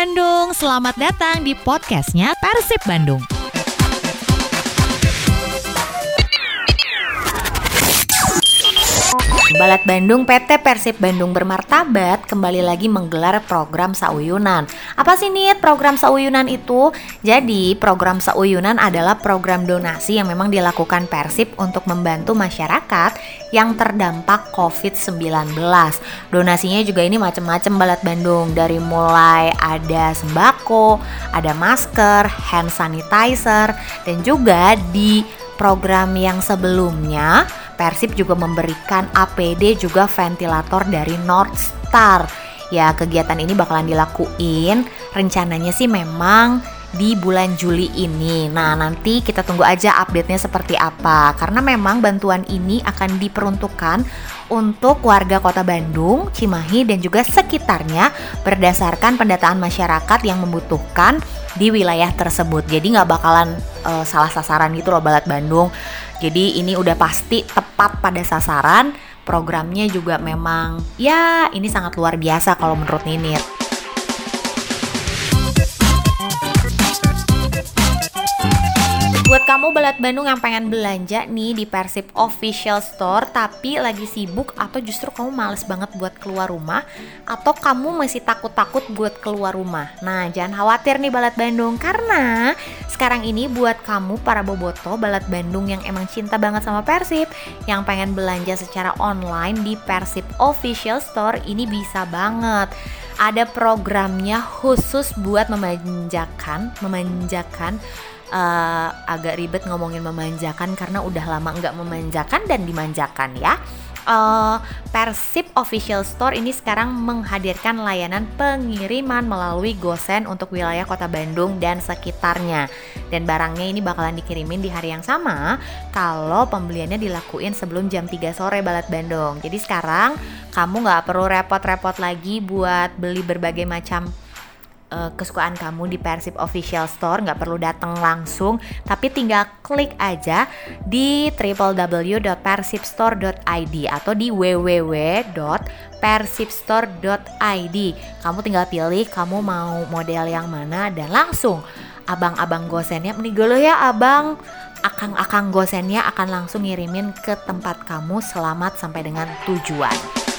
Bandung, selamat datang di podcastnya Persib Bandung. Balat Bandung PT Persib Bandung Bermartabat kembali lagi menggelar program Sauyunan. Apa sih nih program Sauyunan itu? Jadi program Sauyunan adalah program donasi yang memang dilakukan Persib untuk membantu masyarakat yang terdampak COVID-19. Donasinya juga ini macam-macam Balat Bandung dari mulai ada sembako, ada masker, hand sanitizer, dan juga di program yang sebelumnya Persib juga memberikan APD juga ventilator dari North Star. Ya, kegiatan ini bakalan dilakuin. Rencananya sih memang di bulan Juli ini. Nah, nanti kita tunggu aja update-nya seperti apa. Karena memang bantuan ini akan diperuntukkan untuk warga Kota Bandung, Cimahi dan juga sekitarnya berdasarkan pendataan masyarakat yang membutuhkan di wilayah tersebut. Jadi nggak bakalan uh, salah sasaran gitu loh Balat Bandung. Jadi ini udah pasti tepat pada sasaran. Programnya juga memang ya ini sangat luar biasa kalau menurut Ninit. Buat kamu Balat Bandung yang pengen belanja nih di Persib Official Store tapi lagi sibuk atau justru kamu males banget buat keluar rumah atau kamu masih takut-takut buat keluar rumah. Nah, jangan khawatir nih Balat Bandung karena sekarang ini buat kamu para boboto Balat Bandung yang emang cinta banget sama Persib yang pengen belanja secara online di Persib Official Store ini bisa banget ada programnya khusus buat memanjakan memanjakan uh, agak ribet ngomongin memanjakan karena udah lama nggak memanjakan dan dimanjakan ya. Uh, Persib Official Store ini sekarang menghadirkan layanan pengiriman melalui GoSend untuk wilayah Kota Bandung dan sekitarnya. Dan barangnya ini bakalan dikirimin di hari yang sama kalau pembeliannya dilakuin sebelum jam 3 sore Balat Bandung. Jadi sekarang kamu nggak perlu repot-repot lagi buat beli berbagai macam uh, kesukaan kamu di Persib Official Store nggak perlu datang langsung tapi tinggal klik aja di www.persibstore.id atau di www.persibstore.id kamu tinggal pilih kamu mau model yang mana dan langsung abang-abang gosennya menigolo ya abang. Akang-akang gosennya akan langsung ngirimin ke tempat kamu. Selamat sampai dengan tujuan.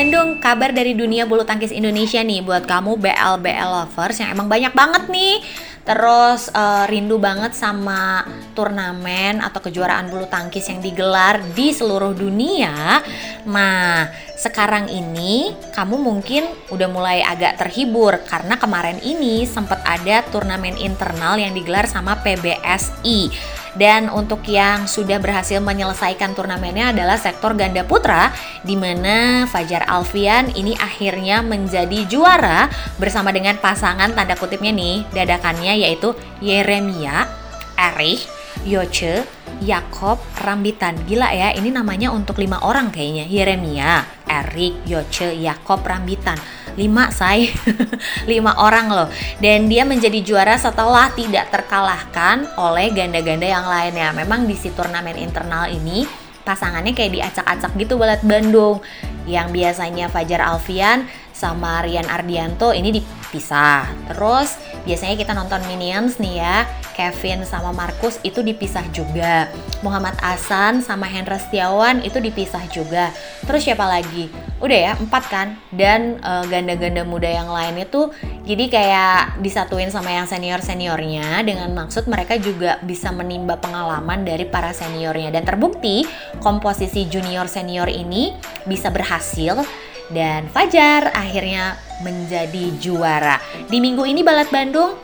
Bandung, kabar dari dunia bulu tangkis Indonesia nih buat kamu BL BL lovers yang emang banyak banget nih terus uh, rindu banget sama turnamen atau kejuaraan bulu tangkis yang digelar di seluruh dunia. Nah, sekarang ini kamu mungkin udah mulai agak terhibur karena kemarin ini sempat ada turnamen internal yang digelar sama PBSI dan untuk yang sudah berhasil menyelesaikan turnamennya adalah sektor ganda putra di mana Fajar Alfian ini akhirnya menjadi juara bersama dengan pasangan tanda kutipnya nih dadakannya yaitu Yeremia Erich Yoce, Yakob, Rambitan. Gila ya, ini namanya untuk lima orang kayaknya. Yeremia, Erik, Yoce, Yakob, Rambitan. Lima say, lima orang loh. Dan dia menjadi juara setelah tidak terkalahkan oleh ganda-ganda yang lainnya. Memang di si turnamen internal ini pasangannya kayak diacak-acak gitu balat Bandung. Yang biasanya Fajar Alfian sama Rian Ardianto ini dipisah. Terus biasanya kita nonton Minions nih ya, Kevin sama Markus itu dipisah juga. Muhammad Asan sama Hendra Setiawan itu dipisah juga. Terus siapa lagi? Udah ya, empat kan. Dan uh, ganda-ganda muda yang lain itu jadi kayak disatuin sama yang senior-seniornya dengan maksud mereka juga bisa menimba pengalaman dari para seniornya. Dan terbukti komposisi junior senior ini bisa berhasil dan Fajar akhirnya menjadi juara. Di minggu ini Balat Bandung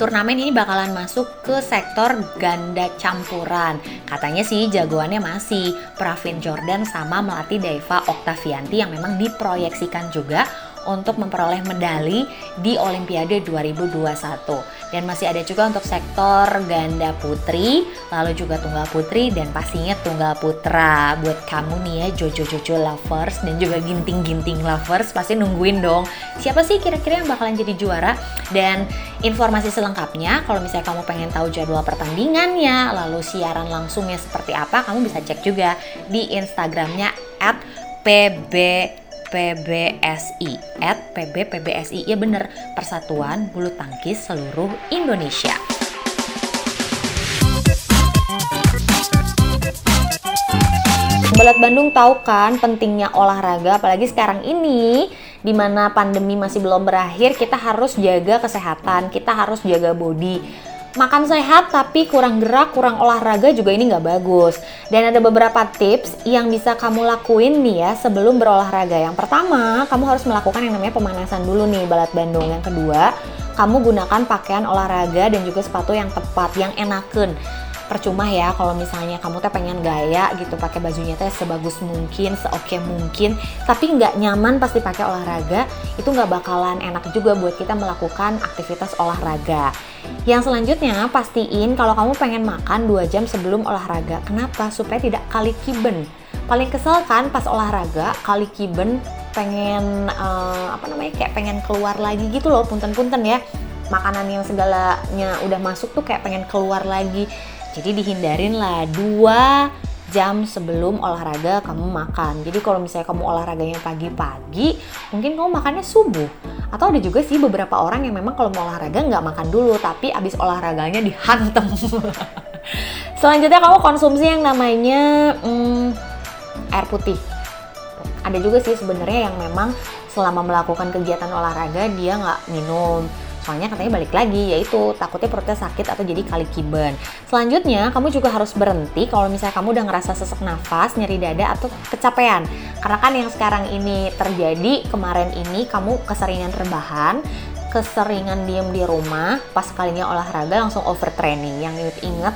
turnamen ini bakalan masuk ke sektor ganda campuran. Katanya sih jagoannya masih Pravin Jordan sama Melati Deva Oktavianti yang memang diproyeksikan juga untuk memperoleh medali di Olimpiade 2021. Dan masih ada juga untuk sektor ganda putri, lalu juga tunggal putri dan pastinya tunggal putra. Buat kamu nih ya Jojo-Jojo lovers dan juga ginting-ginting lovers pasti nungguin dong. Siapa sih kira-kira yang bakalan jadi juara? Dan informasi selengkapnya kalau misalnya kamu pengen tahu jadwal pertandingannya, lalu siaran langsungnya seperti apa, kamu bisa cek juga di Instagramnya at PB PBSI at PB PBSI ya bener. Persatuan Bulu Tangkis Seluruh Indonesia. Balat Bandung tahu kan pentingnya olahraga apalagi sekarang ini di mana pandemi masih belum berakhir kita harus jaga kesehatan, kita harus jaga body makan sehat tapi kurang gerak, kurang olahraga juga ini nggak bagus. Dan ada beberapa tips yang bisa kamu lakuin nih ya sebelum berolahraga. Yang pertama, kamu harus melakukan yang namanya pemanasan dulu nih balat Bandung. Yang kedua, kamu gunakan pakaian olahraga dan juga sepatu yang tepat, yang enaken percuma ya kalau misalnya kamu teh pengen gaya gitu pakai bajunya teh sebagus mungkin seoke mungkin tapi nggak nyaman pasti pakai olahraga itu nggak bakalan enak juga buat kita melakukan aktivitas olahraga. Yang selanjutnya pastiin kalau kamu pengen makan 2 jam sebelum olahraga. Kenapa? Supaya tidak kali kiben. Paling kesel kan pas olahraga kali kiben pengen uh, apa namanya kayak pengen keluar lagi gitu loh punten-punten ya. Makanan yang segalanya udah masuk tuh kayak pengen keluar lagi jadi dihindarin lah dua jam sebelum olahraga kamu makan. Jadi kalau misalnya kamu olahraganya pagi-pagi, mungkin kamu makannya subuh. Atau ada juga sih beberapa orang yang memang kalau mau olahraga nggak makan dulu, tapi abis olahraganya dihantem. Selanjutnya kamu konsumsi yang namanya hmm, air putih. Ada juga sih sebenarnya yang memang selama melakukan kegiatan olahraga dia nggak minum Soalnya katanya balik lagi, yaitu takutnya perutnya sakit atau jadi kali kiben. Selanjutnya, kamu juga harus berhenti kalau misalnya kamu udah ngerasa sesak nafas, nyeri dada, atau kecapean. Karena kan yang sekarang ini terjadi, kemarin ini kamu keseringan rebahan, keseringan diem di rumah, pas kalinya olahraga langsung overtraining. Yang inget-inget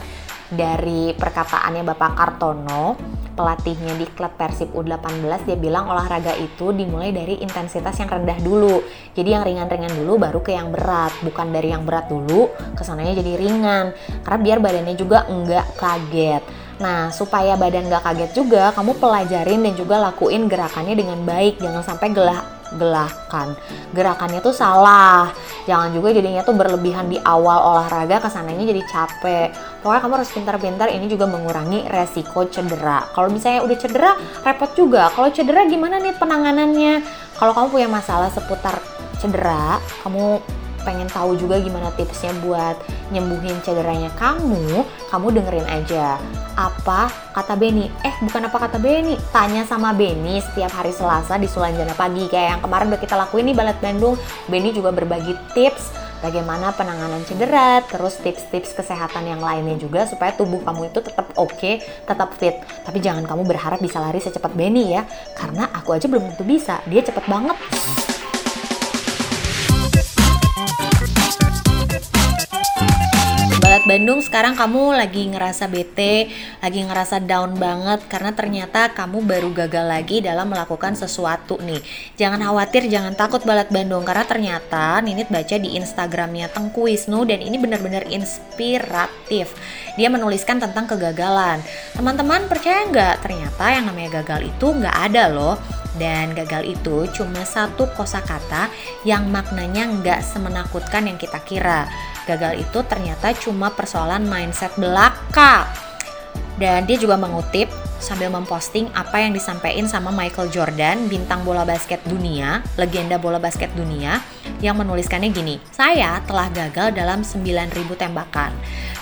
dari perkataannya Bapak Kartono, pelatihnya di klub Persib U18 dia bilang olahraga itu dimulai dari intensitas yang rendah dulu. Jadi yang ringan-ringan dulu baru ke yang berat, bukan dari yang berat dulu ke sananya jadi ringan. Karena biar badannya juga enggak kaget. Nah, supaya badan nggak kaget juga, kamu pelajarin dan juga lakuin gerakannya dengan baik. Jangan sampai gelah gelakan. Gerakannya tuh salah. Jangan juga jadinya tuh berlebihan di awal olahraga ke sananya jadi capek. Pokoknya kamu harus pintar-pintar ini juga mengurangi resiko cedera. Kalau misalnya udah cedera, repot juga. Kalau cedera gimana nih penanganannya? Kalau kamu punya masalah seputar cedera, kamu pengen tahu juga gimana tipsnya buat nyembuhin cederanya kamu, kamu dengerin aja. Apa kata Benny? Eh, bukan apa kata Benny. Tanya sama Benny setiap hari Selasa di Sulanjana Pagi. Kayak yang kemarin udah kita lakuin nih Balat Bandung. Benny juga berbagi tips bagaimana penanganan cedera, terus tips-tips kesehatan yang lainnya juga supaya tubuh kamu itu tetap oke, okay, tetap fit. Tapi jangan kamu berharap bisa lari secepat Benny ya, karena aku aja belum tentu bisa. Dia cepet banget. Bandung sekarang kamu lagi ngerasa bete, lagi ngerasa down banget karena ternyata kamu baru gagal lagi dalam melakukan sesuatu nih. Jangan khawatir, jangan takut Balat Bandung karena ternyata Ninit baca di Instagramnya Tengku Wisnu dan ini benar-benar inspiratif. Dia menuliskan tentang kegagalan. Teman-teman percaya nggak? Ternyata yang namanya gagal itu nggak ada loh. Dan gagal itu cuma satu kosakata yang maknanya nggak semenakutkan yang kita kira gagal itu ternyata cuma persoalan mindset belaka. Dan dia juga mengutip sambil memposting apa yang disampaikan sama Michael Jordan, bintang bola basket dunia, legenda bola basket dunia, yang menuliskannya gini, Saya telah gagal dalam 9000 tembakan.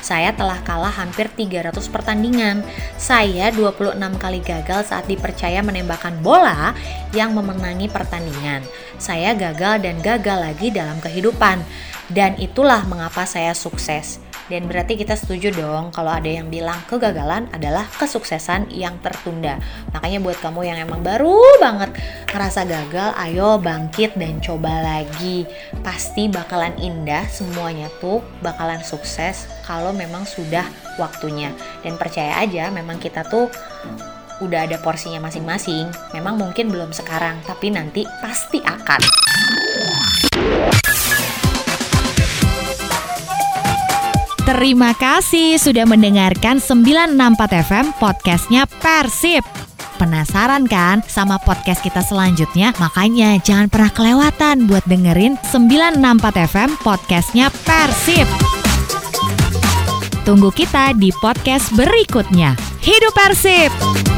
Saya telah kalah hampir 300 pertandingan. Saya 26 kali gagal saat dipercaya menembakkan bola yang memenangi pertandingan. Saya gagal dan gagal lagi dalam kehidupan. Dan itulah mengapa saya sukses. Dan berarti kita setuju dong kalau ada yang bilang kegagalan adalah kesuksesan yang tertunda. Makanya buat kamu yang emang baru banget ngerasa gagal, ayo bangkit dan coba lagi. Pasti bakalan indah semuanya tuh bakalan sukses kalau memang sudah waktunya. Dan percaya aja memang kita tuh udah ada porsinya masing-masing. Memang mungkin belum sekarang, tapi nanti pasti akan. Terima kasih sudah mendengarkan 964 FM podcastnya Persib. Penasaran kan sama podcast kita selanjutnya? Makanya jangan pernah kelewatan buat dengerin 964 FM podcastnya Persib. Tunggu kita di podcast berikutnya. Hidup Persib!